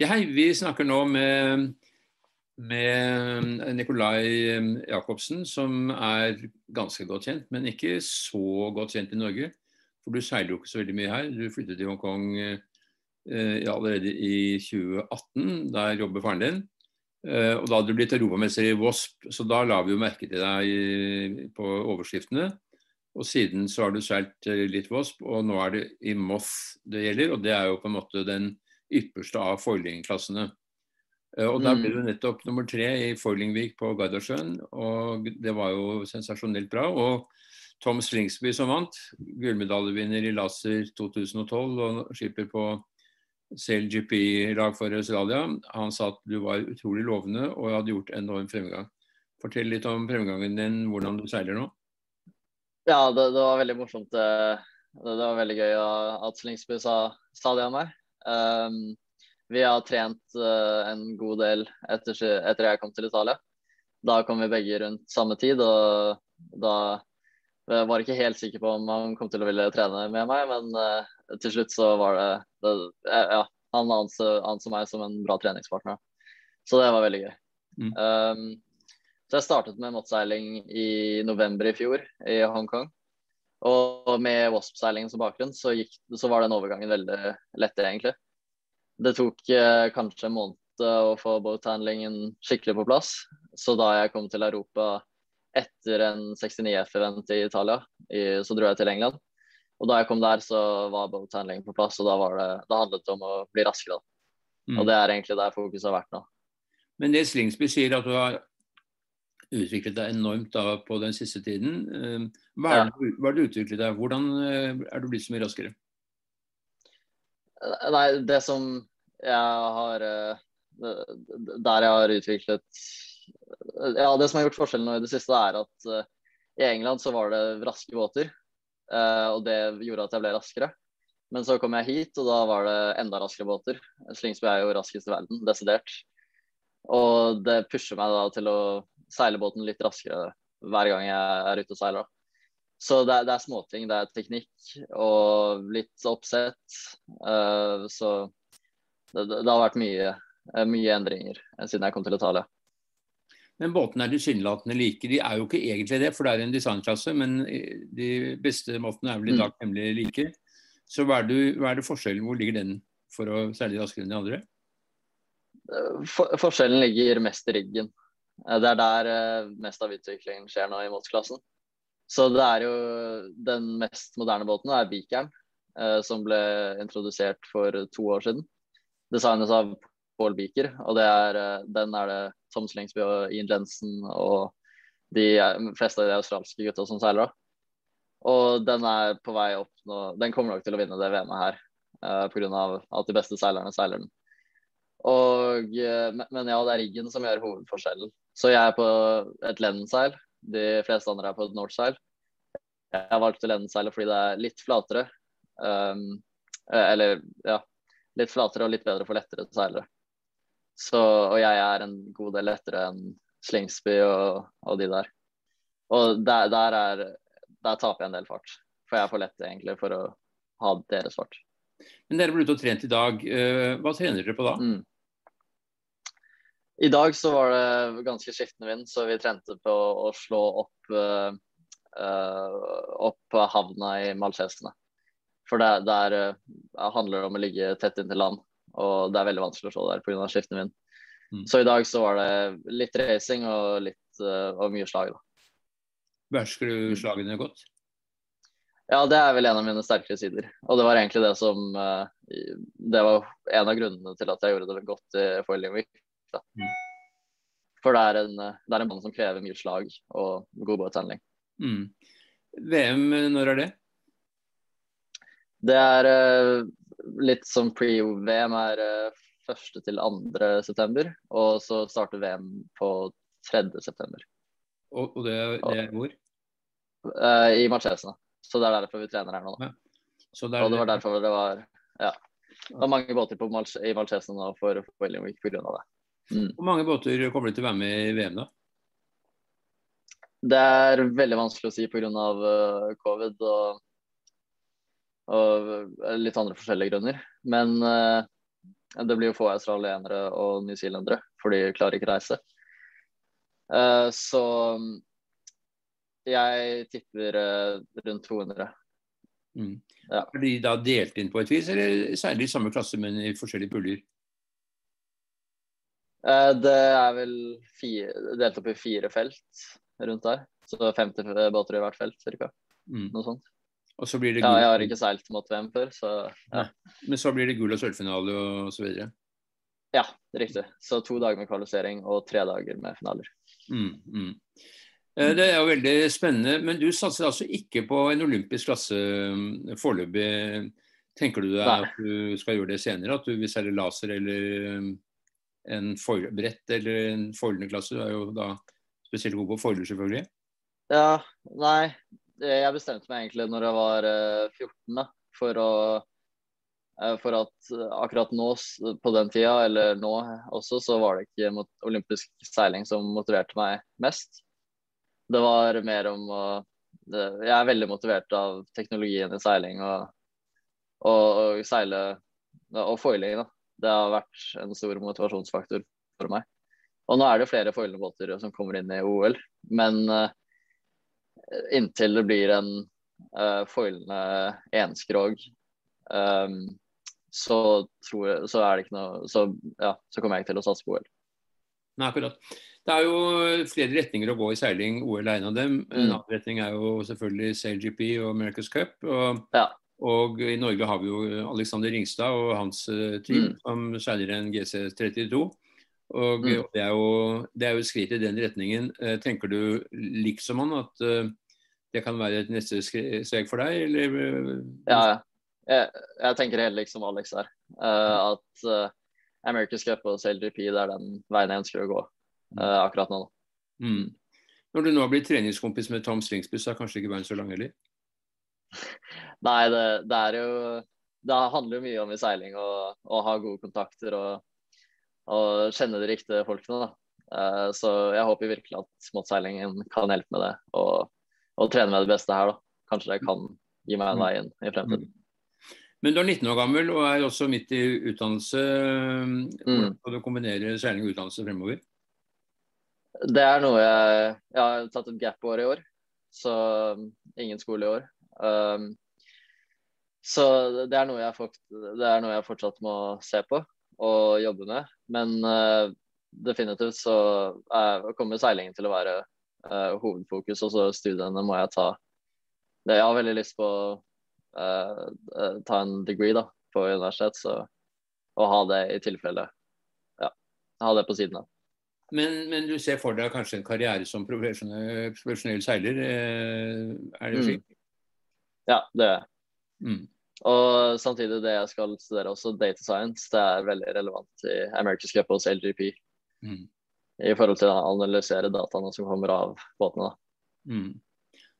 Ja, hei, vi snakker nå med, med Nikolai Jacobsen, som er ganske godt kjent, men ikke så godt kjent i Norge. For du seiler jo ikke så veldig mye her. Du flyttet til Hongkong eh, allerede i 2018. Der jobber faren din. Eh, og da hadde du blitt europamester i Wasp, så da la vi jo merke til deg på overskriftene. Og siden så har du seilt eh, litt Wasp, og nå er det i Moth det gjelder. Og det er jo på en måte den ypperste av foiling-klassene. og da ble mm. du nettopp nummer tre i Foilingvik på Gardasjøen, og det var jo sensasjonelt bra. Og Tom Slingsby som vant, gullmedaljevinner i laser 2012 og skipper på CLGP-lag for Australia. Han sa at du var utrolig lovende og hadde gjort enorm fremgang. Fortell litt om fremgangen din, hvordan du seiler nå. Ja, det, det var veldig morsomt. Det, det, var veldig gøy at Slingsby sa, sa det om meg. Um, vi har trent uh, en god del etter, etter jeg kom til Italia. Da kom vi begge rundt samme tid, og da jeg var ikke helt sikker på om han kom til å ville trene med meg, men uh, til slutt så var det, det Ja, han anså meg som en bra treningspartner. Så det var veldig gøy. Mm. Um, så jeg startet med mottseiling i november i fjor i Hongkong. Og med Wasp-seilingen som bakgrunn så, gikk, så, var den overgangen veldig lett, egentlig. Det tok eh, kanskje en måned å få boathandlingen skikkelig på plass. Så da jeg kom til Europa etter en 69F-event i Italia, i, så dro jeg til England. Og da jeg kom der, så var boathandlingen på plass, og da, var det, da handlet det om å bli raskere. Mm. Og det er egentlig der fokuset har vært nå. Men det Slingsby sier at du har utviklet deg enormt da på den siste tiden. Ehm, hva er, det, hva er det du utviklet deg? Hvordan eh, er du blitt så mye raskere? Eh, nei, det som jeg har eh, Der jeg har utviklet Ja, det som har gjort forskjellen nå i det siste, er at i England så var det raske båter. Og det gjorde at jeg ble raskere. Men så kom jeg hit, og da var det enda raskere båter. Slingsby er jo raskest i verden, desidert. Og det pusher meg da til å seile båten litt raskere hver gang jeg er ute og seiler. Så det, det er småting. Det er teknikk og litt oppsett. Uh, så det, det, har vært mye, mye endringer siden jeg kom til Italia. Men båtene er tilsynelatende like. De er jo ikke egentlig det, for det er en designklasse, men de beste båtene er vel i mm. dag nemlig like. Så hva er, det, hva er, det, forskjellen? Hvor ligger den for å seile raskere enn de andre? For, forskjellen ligger mest i riggen. Det er der eh, mest av utviklingen skjer nå i motorklassen. Så det er jo den mest moderne båten er Beakeren, eh, som ble introdusert for to år siden. Designet av Paul Beaker, og er, eh, den er det Tom Slingsby og Ian Jensen og de fleste av de australske gutta som seiler. Og den er på vei opp nå. Den kommer nok til å vinne det VM-et her uh, eh, pga. at de beste seilerne seiler den. Og, men ja, det er riggen som gjør hovedforskjellen. Så jeg er på et Lennon-seil. De fleste andre er på et North-seil. Jeg valgte valgt Lennon-seilet fordi det er litt flatere. Um, eller ja, litt flatere og litt bedre for lettere seilere. Så, og jeg er en god del lettere enn Slingsby og, og, de der. Og der, der, er, der, taper jeg en del fart. For jeg er for lett egentlig for å ha deres fart. Men dere ble ute og trent i dag. Eh, hva trener dere på da? Mm. I dag så var det ganske skiftende vind, så vi trente på å slå opp, uh, opp havna i Malchesene. For der uh, handler det om å ligge tett inntil land. Og det er veldig vanskelig å se der pga. skiftende vind. Mm. Så i dag så var det litt racing og, litt, og mye slag. da. Behersker du slagene godt? Ja, det er vel en av mine sterkere sider. Og det var egentlig det som Det var en av grunnene til at jeg gjorde det godt i Foiling Week. Mm. For det er, en, det er en mann som krever mye slag og god båthandling. Mm. VM, når er det? Det er uh, litt som pre-VM er uh, første til 2. september, og så starter VM på 3. september. Og, og det, det, er hvor? Uh, I Marchesene. Så det er derfor vi trener her nå. Ja. Der, og det var derfor det var ja. Det var mange båter på i Marchesene nå for, for William Week pga. det. Mm. Hvor mange båter kommer til å være med i VM, da? Det er veldig vanskelig å si pga. Uh, covid. og og litt andre forskjellige grunner. Men uh, det blir jo få australienere og newzealendere, for de klarer ikke reise. Uh, så jeg tipper rundt 200. Mm. Ja. Er de da delt inn på et vis, eller særlig i samme klasse, men i forskjellige puljer? Uh, det er vel fire, delt opp i fire felt rundt der. Så 50 båter i hvert felt, ca. Mm. Noe sånt. Og så blir det gul... Ja, jeg har ikke seilt mot VM før, så ja. Men så blir det gull og sølvfinale og så videre? Ja, riktig. Så to dager med kvalifisering og tre dager med finaler. Mm, mm. Eh, det er jo veldig spennende. Men du satser altså ikke på en olympisk klasse mm, foreløpig. Tenker du deg at du skal gjøre det senere? At du vil selge laser eller mm, en brett eller en foilende klasse? Du er jo da spesielt god på foiler, selvfølgelig. Ja, nei. Jeg bestemte meg egentlig når jeg var 14, eh, da, for å eh, for at akkurat nå, på den tida, eller nå også, så var det ikke olympisk seiling som motiverte meg mest. Det var mer om å Jeg er veldig motivert av teknologien i seiling og, og, og seile og foiling. da. Det har vært en stor motivasjonsfaktor for meg. Og nå er det flere foilende båter som kommer inn i OL, men uh, inntil det blir en uh, foilende enskrog, um, så, jeg, så, er det ikke noe så, ja, så kommer jeg ikke til å satse på OL. Nei, akkurat. Det er jo flere retninger å gå i seiling. OL er en av dem. En mm. annen retning er jo selvfølgelig SailGP og America's Cup. Og, ja. Og, i Norge har vi jo Alexander Ringstad og hans uh, team mm. som seiler en GC32. Og, mm. det, er jo, det er jo et skritt i den retningen. Uh, tenker du liksom han at uh, det kan være et neste steg for deg, eller? Ja, jeg, jeg tenker helt liksom Alex her. at America's Cup og CLGP det er den veien jeg ønsker å gå uh, akkurat nå. Mm. Når du nå blitt treningskompis med Tom Slingsbuss, er kanskje ikke veien så lang heller? Nei, det, det, er jo Det handler jo mye om i seiling å ha gode kontakter og, og kjenne de riktige folkene. da. Uh, så jeg håper virkelig at småseilingen kan hjelpe med det, og, og trene med det beste her. da. Kanskje det kan gi meg en vei inn i fremtiden. Mm. Men du er 19 år gammel og er også midt i utdannelse. Hvordan skal du kombinere seiling og utdannelse fremover? Det er noe jeg Jeg har tatt et gap-år i år, så ingen skole i år. Um, så det er, noe jeg fort, det er noe jeg fortsatt må se på og jobbe med. Men uh, definitivt så er, kommer seilingen til å være uh, hovedfokus, og så studiene må jeg ta. Det, jeg har veldig lyst på å uh, ta en degree da, på universitet, så å ha det i tilfelle Ja, ha det på siden av. Men, men, du ser for deg kanskje en karriere som profesjonell, seiler, eh, er det mm. Ja, det er mm. Og samtidig det jeg skal studere også, data science, det er veldig relevant i America's Cup hos LGP. Mm. I forhold til å analysere dataene som kommer av båtene. Mm.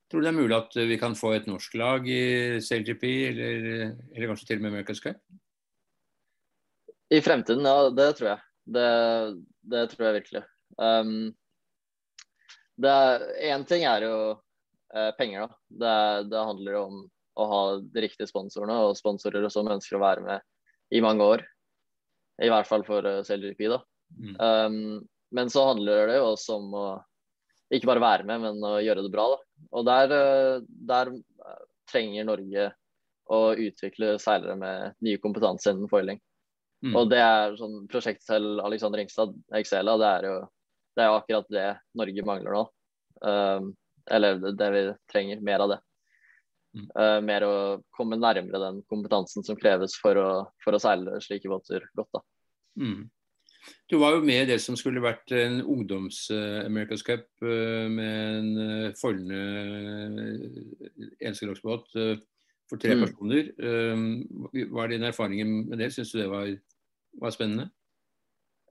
Tror du det er mulig at vi kan få et norsk lag i CLGP, eller, eller kanskje til og med America's Cup? I fremtiden, ja. Det tror jeg. Det, det tror jeg virkelig. Um, Én ting er jo eh, penger, da. Det, det, handler om å ha de riktige sponsorene og sponsorer som ønsker å være med i mange år. I hvert fall for uh, CLGP, da. Mm. Um, men så handler det jo også om å ikke bare være med, men å gjøre det bra. Da. Og der, uh, der trenger Norge å utvikle seilere med ny kompetanse innen foiling. Mm. Og det er sånn prosjektet til Alexander Ringstad, Excela, det er jo det er akkurat det Norge mangler nå. Um, eller det, vi trenger, mer av det. Mm. Uh, mer å komme nærmere den kompetansen som kreves for å, for å seile slike båter godt. da. Mm. Du var jo med i det som skulle vært en ungdoms-America's Cup uh, med en foldende enkeltdagsbåt for tre mm. personer. Hva er dine erfaringer med det? Syns du det var var spennende?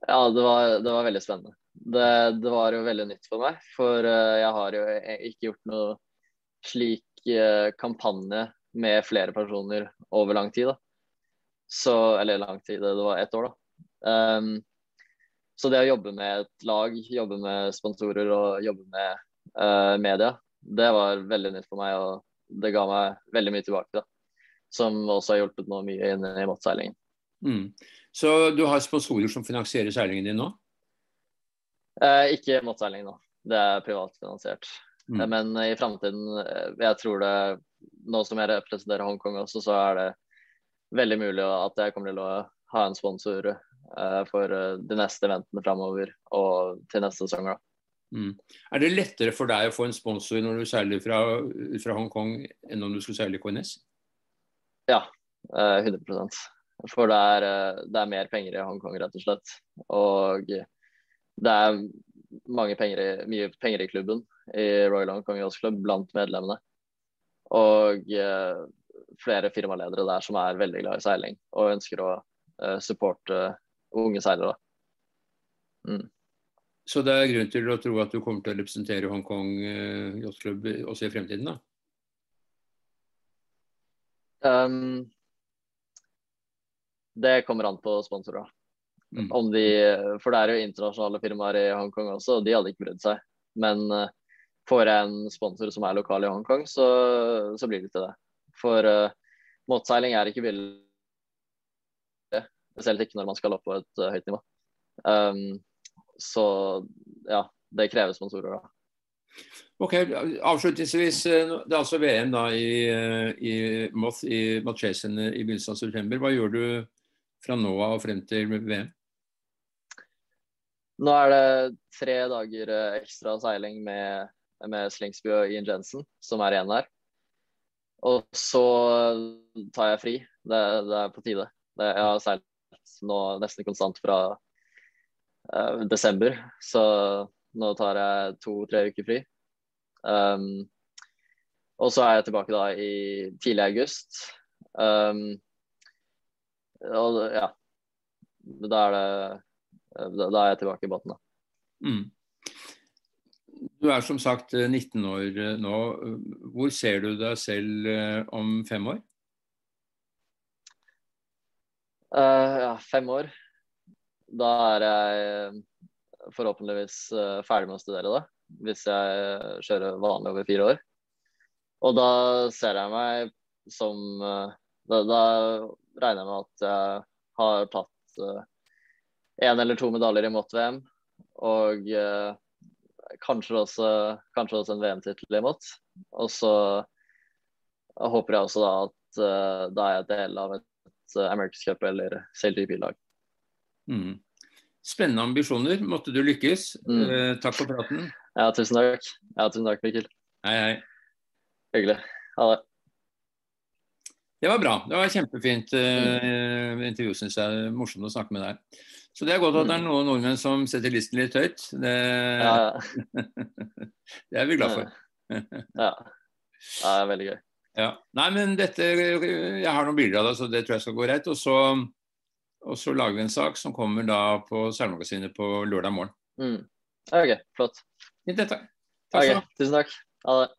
Ja, det var, det var veldig spennende. Det, det, var jo veldig nytt for meg. For uh, jeg har jo ikke gjort noe slik uh, kampanje med flere personer over lang tid. da. Så, eller lang tid, det var ett år, da. Um, så det å jobbe med et lag, jobbe med sponsorer og jobbe med uh, media, det var veldig nytt for meg. Og det ga meg veldig mye tilbake, da. Som også har hjulpet nå mye inn i måtseilingen. Mm. Så du har sponsorer som finansierer seilingen din nå? Eh, ikke måttseiling nå. Det er privatfinansiert. Mm. Eh, Men i framtiden, eh, jeg tror det Nå som jeg representerer Hongkong også, så er det veldig mulig at jeg kommer til å ha en sponsor eh, for de neste eventene framover og til neste sesong. da. Mm. Er det lettere for deg å få en sponsor når du seiler fra, fra Hongkong, enn om du skulle seile KNS? Ja, eh, 100 For det er, det er mer penger i Hongkong, rett og slett. Og det er mange penger i, mye penger i klubben, i Royal Hong Kong Yacht Club, blant medlemmene. Og eh, flere firmaledere der som er veldig glad i seiling og ønsker å eh, supporte unge seilere. Mm. Så det er grunn til å tro at du kommer til å representere Hongkong eh, Yacht Club også i fremtiden? da? Um, det kommer an på sponsorer. Mm. Om de, for det er jo internasjonale firmaer i Hongkong også, og de hadde ikke brydd seg. Men uh, får jeg en sponsor som er lokal i Hongkong, så, så blir det til det. For uh, motseiling er ikke billig, spesielt ikke når man skal opp på et uh, høyt nivå. Um, så ja, det krever sponsorer da. Ok, Avslutningsvis, eh, det er altså VM da i, eh, i Moth i Malchesen i begynnelsen av september. Hva gjør du fra nå av og frem til VM? Nå er det tre dager eh, ekstra seiling med, med Slingsby og Ian Jensen, som er igjen her. Og så tar jeg fri. Det, det er på tide. Det, jeg har seilt nå nesten konstant fra uh, desember, så nå tar jeg to-tre uker fri. Um, og så er jeg tilbake da i tidlig august. Um, og ja, da er det da, da er jeg tilbake i båten, da. Mm. Du er som sagt 19 år nå. Hvor ser du deg selv om fem år? Uh, ja, fem år. Da er jeg forhåpentligvis ferdig med å studere, da. Hvis jeg kjører vanlig over fire år. Og da ser jeg meg som da, da, regner jeg med at jeg har tatt én eller to medaljer i Mott-VM. Og kanskje også, kanskje, også, en VM-tittel i Mott. Og så håper jeg også da at da er jeg del av et America's Cup eller CLGP-lag. Mm. Spennende ambisjoner. Måtte du lykkes. Mm. Eh, takk for praten. Ja, tusen takk. Ja, tusen takk, Mikkel. Hei, hei. Hyggelig. Ha det. Det var bra. Det var kjempefint eh, intervju, syns jeg. Morsomt å snakke med deg. Så det er godt at det er noen nordmenn som setter listen litt høyt. Det, ja, ja. det er vi glad for. ja. ja, det er veldig gøy. Ja. Nei, men dette Jeg har noen bilder av det, så det tror jeg skal gå greit. Og så, og så lager vi en sak som kommer da på Seilmagasinet på lørdag morgen. Mm. OK, flott. Fint, dette. Takk okay, tusen takk. Ha det.